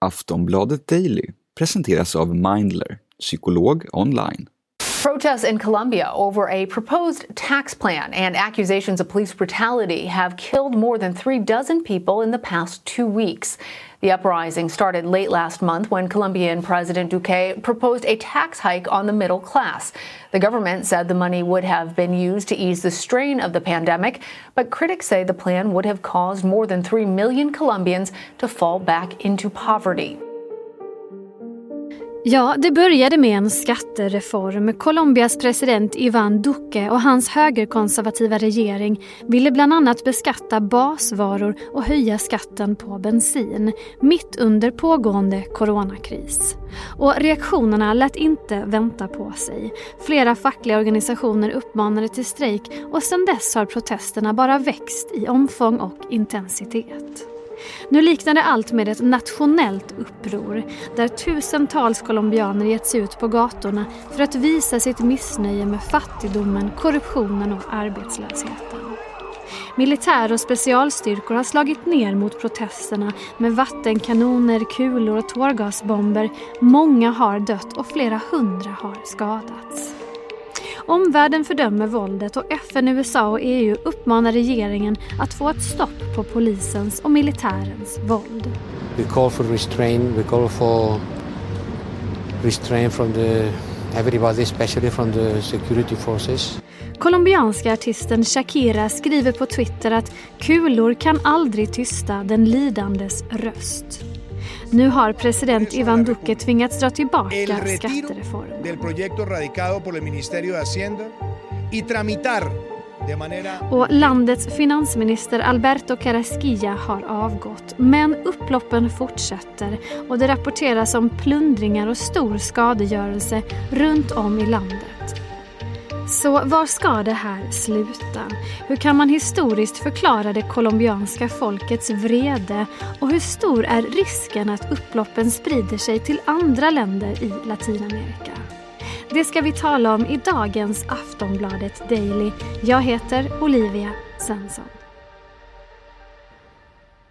Aftonbladet Daily presenteras av Mindler, psykolog online. Protests in Colombia over a proposed tax plan and accusations of police brutality have killed more than three dozen people in the past two weeks. The uprising started late last month when Colombian President Duque proposed a tax hike on the middle class. The government said the money would have been used to ease the strain of the pandemic, but critics say the plan would have caused more than 3 million Colombians to fall back into poverty. Ja, det började med en skattereform. Colombias president Ivan Duque och hans högerkonservativa regering ville bland annat beskatta basvaror och höja skatten på bensin mitt under pågående coronakris. Och reaktionerna lät inte vänta på sig. Flera fackliga organisationer uppmanade till strejk och sedan dess har protesterna bara växt i omfång och intensitet. Nu liknar det allt med ett nationellt uppror där tusentals colombianer gett sig ut på gatorna för att visa sitt missnöje med fattigdomen, korruptionen och arbetslösheten. Militär och specialstyrkor har slagit ner mot protesterna med vattenkanoner, kulor och tårgasbomber. Många har dött och flera hundra har skadats. Omvärlden fördömer våldet och FN, USA och EU uppmanar regeringen att få ett stopp på polisens och militärens våld. We call for restraint, we call for restraint from the everybody, especially from the security forces. Colombianska artisten Shakira skriver på Twitter att kulor kan aldrig tysta den lidandes röst. Nu har president Ivan Duque tvingats dra tillbaka skattereformen. Och landets finansminister Alberto Carrasquilla har avgått. Men upploppen fortsätter och det rapporteras om plundringar och stor skadegörelse runt om i landet. Så var ska det här sluta? Hur kan man historiskt förklara det colombianska folkets vrede? Och hur stor är risken att upploppen sprider sig till andra länder i Latinamerika? Det ska vi tala om i dagens Aftonbladet Daily. Jag heter Olivia Svensson.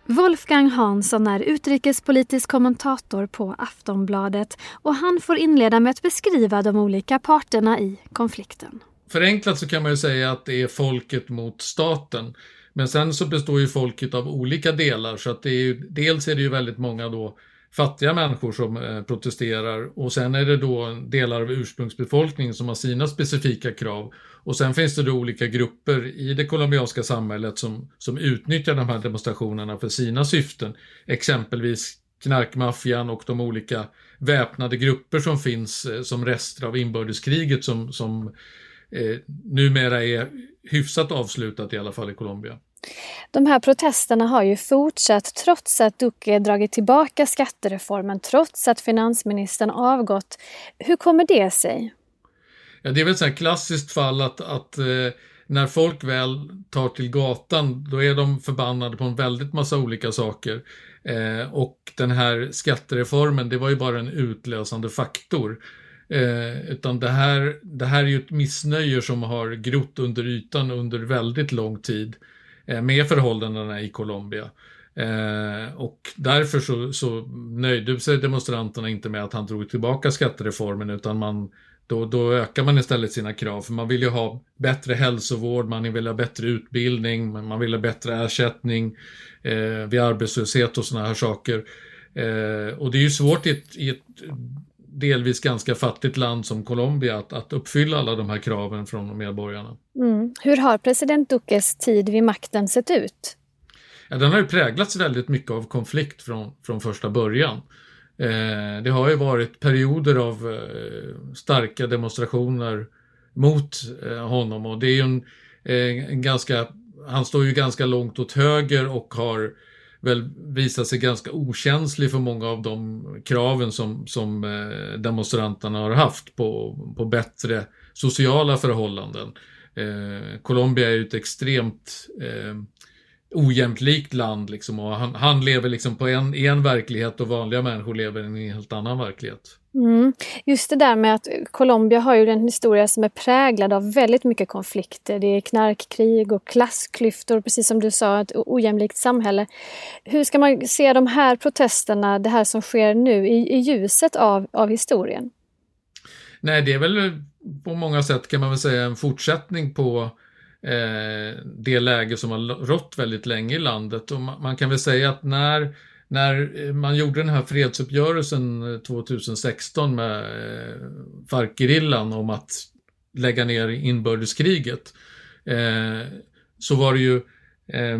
Wolfgang Hansson är utrikespolitisk kommentator på Aftonbladet och han får inleda med att beskriva de olika parterna i konflikten. Förenklat så kan man ju säga att det är folket mot staten. Men sen så består ju folket av olika delar så att det är ju, dels är det ju väldigt många då fattiga människor som eh, protesterar och sen är det då delar av ursprungsbefolkningen som har sina specifika krav. Och sen finns det då olika grupper i det colombianska samhället som, som utnyttjar de här demonstrationerna för sina syften. Exempelvis knarkmaffian och de olika väpnade grupper som finns eh, som rester av inbördeskriget som, som eh, numera är hyfsat avslutat i alla fall i Colombia. De här protesterna har ju fortsatt trots att Duque dragit tillbaka skattereformen, trots att finansministern avgått. Hur kommer det sig? Ja, det är väl ett sånt klassiskt fall att, att eh, när folk väl tar till gatan, då är de förbannade på en väldigt massa olika saker. Eh, och den här skattereformen, det var ju bara en utlösande faktor. Eh, utan det här, det här är ju ett missnöje som har grott under ytan under väldigt lång tid eh, Eh, med förhållandena i Colombia. Eh, och därför så, så nöjde sig demonstranterna inte med att han drog tillbaka skattereformen utan man, då, då ökar man istället sina krav. För man vill ju ha bättre hälsovård, man vill ha bättre utbildning, man vill ha bättre ersättning eh, vid arbetslöshet och sådana här saker. Eh, och det är ju svårt i ett, i ett delvis ganska fattigt land som Colombia att, att uppfylla alla de här kraven från medborgarna. Mm. Hur har president Duques tid vid makten sett ut? Ja, den har ju präglats väldigt mycket av konflikt från, från första början. Eh, det har ju varit perioder av eh, starka demonstrationer mot eh, honom och det är ju en, eh, en ganska, han står ju ganska långt åt höger och har väl visat sig ganska okänslig för många av de kraven som, som eh, demonstranterna har haft på, på bättre sociala förhållanden. Eh, Colombia är ju ett extremt eh, ojämlikt land liksom och han, han lever liksom på en, en verklighet och vanliga människor lever i en helt annan verklighet. Mm. Just det där med att Colombia har ju en historia som är präglad av väldigt mycket konflikter. Det är knarkkrig och klassklyftor, precis som du sa, ett ojämlikt samhälle. Hur ska man se de här protesterna, det här som sker nu, i, i ljuset av, av historien? Nej, det är väl på många sätt kan man väl säga en fortsättning på eh, det läge som har rått väldigt länge i landet. Och man, man kan väl säga att när när eh, man gjorde den här fredsuppgörelsen eh, 2016 med eh, FARC-gerillan om att lägga ner inbördeskriget eh, så var det ju eh,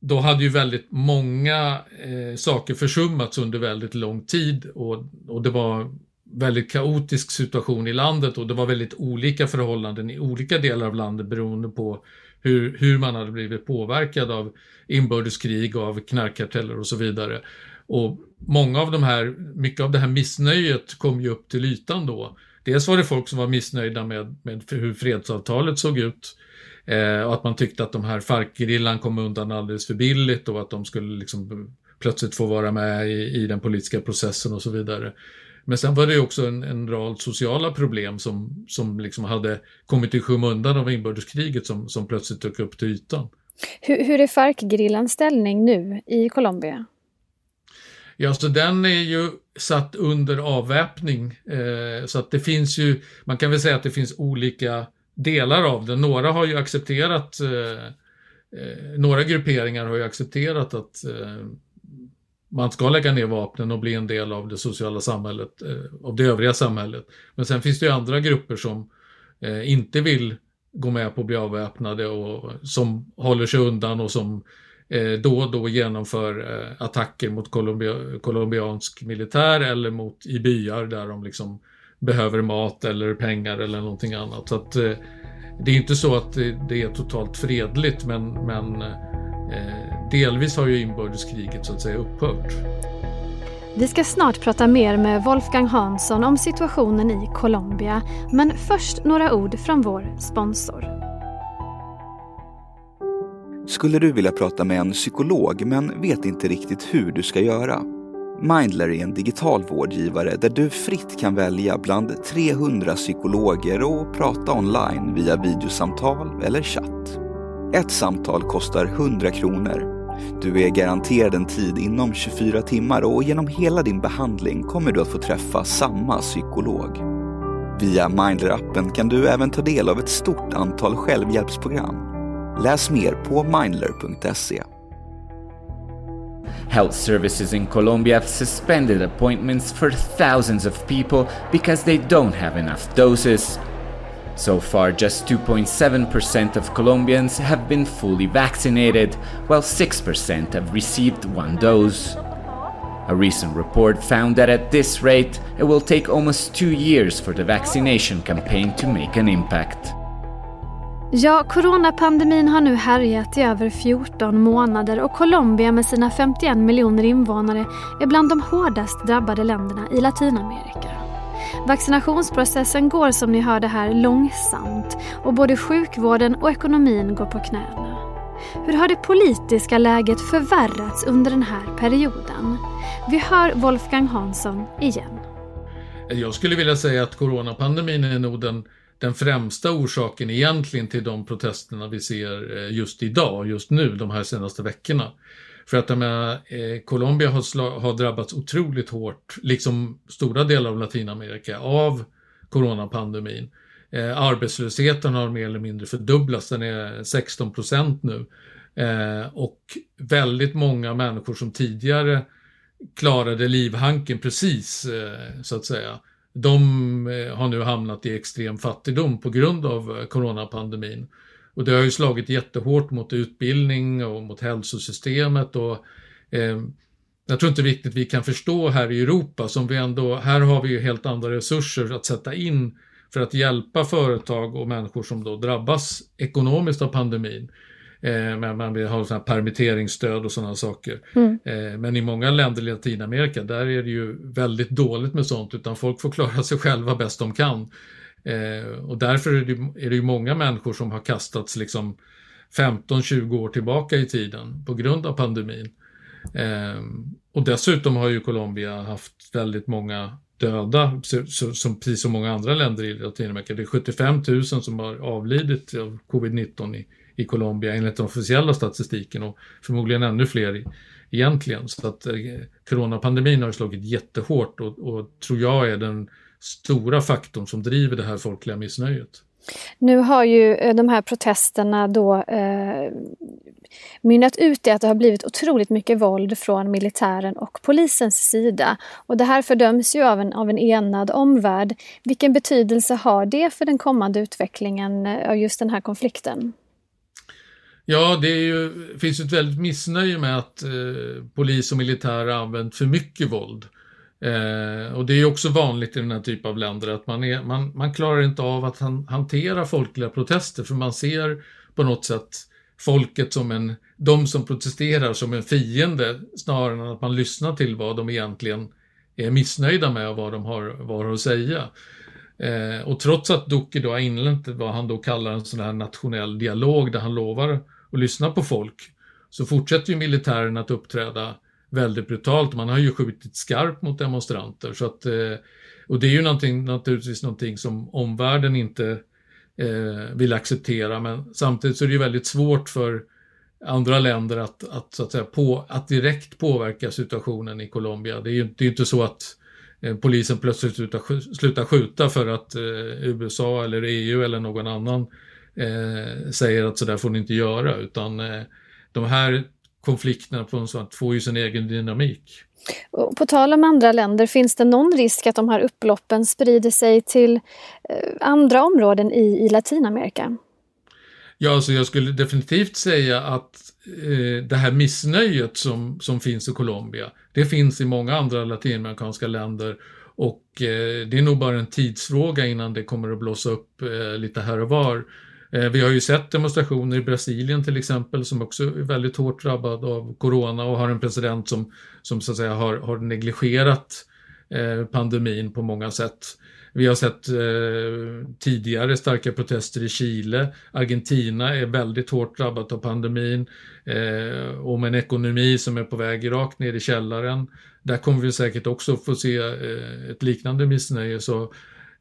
då hade ju väldigt många eh, saker försummats under väldigt lång tid och, och det var väldigt kaotisk situation i landet och det var väldigt olika förhållanden i olika delar av landet beroende på hur, hur man hade blivit påverkad av inbördeskrig och av knarkkarteller och så vidare. Och många av de här, mycket av det här missnöjet kom ju upp till ytan då. Dels var det folk som var missnöjda med, med hur fredsavtalet såg ut eh, och att man tyckte att de här FARC-gerillan kom undan alldeles för billigt och att de skulle liksom plötsligt få vara med i, i den politiska processen och så vidare. Men sen var det också en, en rad sociala problem som, som liksom hade kommit i skymundan av inbördeskriget som, som plötsligt dök upp till ytan. Hur, hur är FARC-gerillans ställning nu i Colombia? Ja, så den är ju satt under avväpning. Eh, så att det finns ju, man kan väl säga att det finns olika delar av den. Några har ju accepterat, eh, eh, några grupperingar har ju accepterat att eh, man ska lägga ner vapnen och bli en del av det sociala samhället, eh, av det övriga samhället. Men sen finns det ju andra grupper som eh, inte vill gå med på att bli avväpnade och som håller sig undan och som eh, då och då genomför attacker mot Colombia, colombiansk militär eller mot i byar där de liksom behöver mat eller pengar eller någonting annat. Så att, det är inte så att det, är totalt fredligt men, men Eh, delvis har ju inbördeskriget så att säga upphört. Vi ska snart prata mer med Wolfgang Hansson om situationen i Colombia. Men först några ord från vår sponsor. Skulle du vilja prata med en psykolog men vet inte riktigt hur du ska göra? Mindler är en digital vårdgivare där du fritt kan välja bland 300 psykologer och prata online via videosamtal eller chatt. Ett samtal kostar 100 kronor. Du är garanterad en tid inom 24 timmar och genom hela din behandling kommer du att få träffa samma psykolog. Via Mindler-appen kan du även ta del av ett stort antal självhjälpsprogram. Läs mer på mindler.se. Health services in Colombia have suspended appointments for thousands of people because they don't have enough doses. So far, just 2.7% of Colombians have been fully vaccinated, while 6% have received one dose. A recent report found that at this rate, it will take almost two years for the vaccination campaign to make an impact. Ja, coronapandemin har nu härjat i över 14 månader och Colombia med sina 51 miljoner invånare är bland de hårdast drabbade länderna i Latinamerika. Vaccinationsprocessen går som ni hörde här långsamt och både sjukvården och ekonomin går på knäna. Hur har det politiska läget förvärrats under den här perioden? Vi hör Wolfgang Hansson igen. Jag skulle vilja säga att coronapandemin är nog den, den främsta orsaken egentligen till de protesterna vi ser eh, just idag, just nu, de här senaste veckorna. För att jag menar, eh, Colombia har, har drabbats otroligt hårt, liksom stora delar av Latinamerika, av coronapandemin. Eh, arbetslösheten har mer eller mindre fördubblats, den är 16 procent nu. Eh, och väldigt många människor som tidigare klarade livhanken precis, eh, så att säga, de eh, har nu hamnat i extrem fattigdom på grund av eh, coronapandemin. Och det har ju slagit jättehårt mot utbildning och mot hälsosystemet och eh, jag tror inte riktigt vi kan förstå här i Europa som vi ändå, här har vi ju helt andra resurser att sätta in för att hjälpa företag och människor som då drabbas ekonomiskt av pandemin. Eh, men man vill ha såna permitteringsstöd och sådana saker. Mm. Eh, men i många länder i Latinamerika där är det ju väldigt dåligt med sånt utan folk får klara sig själva bäst de kan. Eh, och därför är det, är det ju många människor som har kastats liksom 15-20 år tillbaka i tiden på grund av pandemin. Eh, och dessutom har ju Colombia haft väldigt många döda, som precis som många andra länder i Latinamerika. Det är 75 000 som har avlidit av covid-19 i, i Colombia enligt den officiella statistiken och förmodligen ännu fler i, egentligen. Så att eh, coronapandemin har slagit jättehårt och, och tror jag är den stora faktorn som driver det här folkliga missnöjet. Nu har ju eh, de här protesterna då eh, mynnat ut i att det har blivit otroligt mycket våld från militären och polisens sida. Och det här fördöms ju av en, av en enad omvärld. Vilken betydelse har det för den kommande utvecklingen eh, av just den här konflikten? Ja, det ju, finns ett väldigt missnöje med att eh, polis och militär har använt för mycket våld. Eh, och det är också vanligt i den här typen av länder att man, är, man, man klarar inte av att han, hantera folkliga protester för man ser på något sätt folket som en, de som protesterar som en fiende snarare än att man lyssnar till vad de egentligen är missnöjda med och vad de har, vad har att säga. Eh, och trots att Duque då har inlett vad han då kallar en sån här nationell dialog där han lovar att lyssna på folk så fortsätter ju militären att uppträda väldigt brutalt. Man har ju skjutit skarpt mot demonstranter. Så att, eh, och det är ju någonting, naturligtvis någonting som omvärlden inte eh, vill acceptera. Men samtidigt så är det ju väldigt svårt för andra länder att, att, så att, säga, på, att direkt påverka situationen i Colombia. Det är ju det är inte så att eh, polisen plötsligt slutar, slutar skjuta för att eh, USA eller EU eller någon annan eh, säger att så där får ni inte göra. Utan eh, de här konflikterna på något sätt får ju sin egen dynamik. Och på tal om andra länder, finns det någon risk att de här upploppen sprider sig till eh, andra områden i, i Latinamerika? Ja, alltså jag skulle definitivt säga att eh, det här missnöjet som, som finns i Colombia, det finns i många andra latinamerikanska länder och eh, det är nog bara en tidsfråga innan det kommer att blåsa upp eh, lite här och var. Eh, vi har ju sett demonstrationer i Brasilien till exempel som också är väldigt hårt drabbad av corona och har en president som, som så att säga har, har negligerat eh, pandemin på många sätt. Vi har sett eh, tidigare starka protester i Chile. Argentina är väldigt hårt drabbat av pandemin eh, och med en ekonomi som är på väg rakt ner i källaren. Där kommer vi säkert också få se eh, ett liknande missnöje. Så,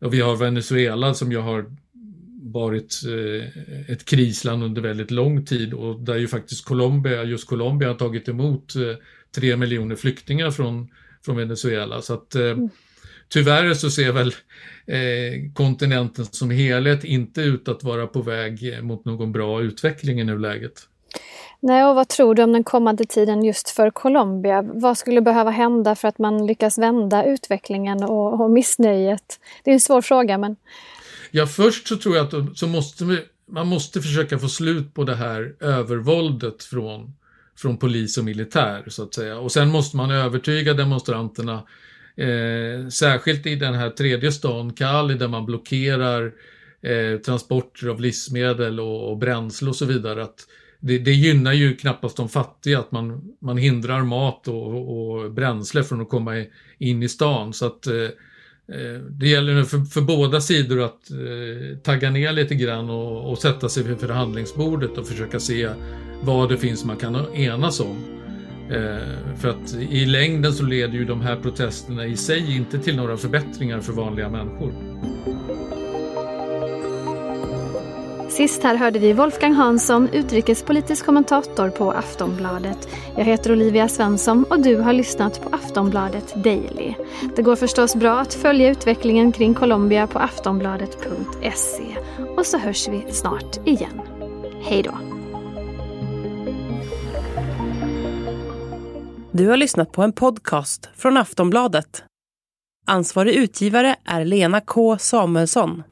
och vi har Venezuela som ju har varit eh, ett krisland under väldigt lång tid och där ju faktiskt Colombia, just Colombia har tagit emot eh, tre miljoner flyktingar från, från Venezuela. Så att eh, mm. tyvärr så ser väl kontinenten som helhet inte ut att vara på väg mot någon bra utveckling i nuläget. Nej, och vad tror du om den kommande tiden just för Colombia? Vad skulle behöva hända för att man lyckas vända utvecklingen och, och missnöjet? Det är en svår fråga, men Ja, först så tror jag att så måste man måste försöka få slut på det här övervåldet från, från polis och militär, så att säga. Och sen måste man övertyga demonstranterna, eh, särskilt i den här tredje stan, Kali, där man blockerar eh, transporter av livsmedel och, och bränsle och så vidare. Att det, det, gynnar ju knappast de fattiga att man, man hindrar mat och, och bränsle från att komma in i stan. Så att Eh, Eh, det gäller nu för, för båda sidor att eh, tagga ner lite grann och, och, sätta sig vid förhandlingsbordet och försöka se vad det finns man kan enas om. Eh, för att i längden så leder ju de här protesterna i sig inte till några förbättringar för vanliga människor. Sist här hörde vi Wolfgang Hansson, utrikespolitisk kommentator på Aftonbladet. Jag heter Olivia Svensson och du har lyssnat på Aftonbladet Daily. Det går förstås bra att följa utvecklingen kring Colombia på aftonbladet.se. Och så hörs vi snart igen. Hej då! Du har lyssnat på en podcast från Aftonbladet. Ansvarig utgivare är Lena K Samuelsson.